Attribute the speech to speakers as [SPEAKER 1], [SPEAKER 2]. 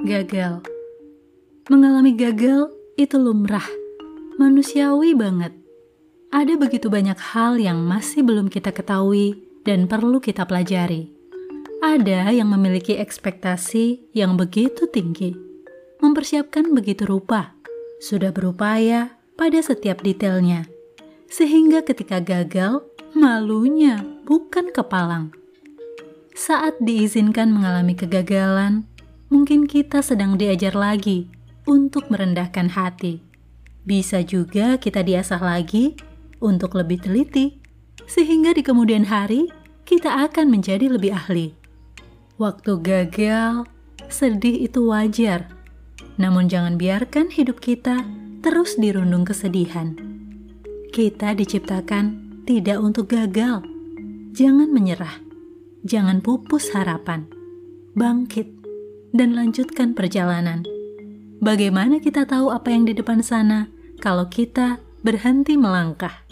[SPEAKER 1] Gagal. Mengalami gagal itu lumrah, manusiawi banget. Ada begitu banyak hal yang masih belum kita ketahui dan perlu kita pelajari. Ada yang memiliki ekspektasi yang begitu tinggi, mempersiapkan begitu rupa, sudah berupaya pada setiap detailnya, sehingga ketika gagal, malunya bukan kepalang. Saat diizinkan mengalami kegagalan, mungkin kita sedang diajar lagi untuk merendahkan hati. Bisa juga kita diasah lagi untuk lebih teliti, sehingga di kemudian hari kita akan menjadi lebih ahli. Waktu gagal, sedih itu wajar, namun jangan biarkan hidup kita terus dirundung kesedihan. Kita diciptakan tidak untuk gagal. Jangan menyerah jangan pupus harapan. Bangkit dan lanjutkan perjalanan. Bagaimana kita tahu apa yang di depan sana kalau kita berhenti melangkah?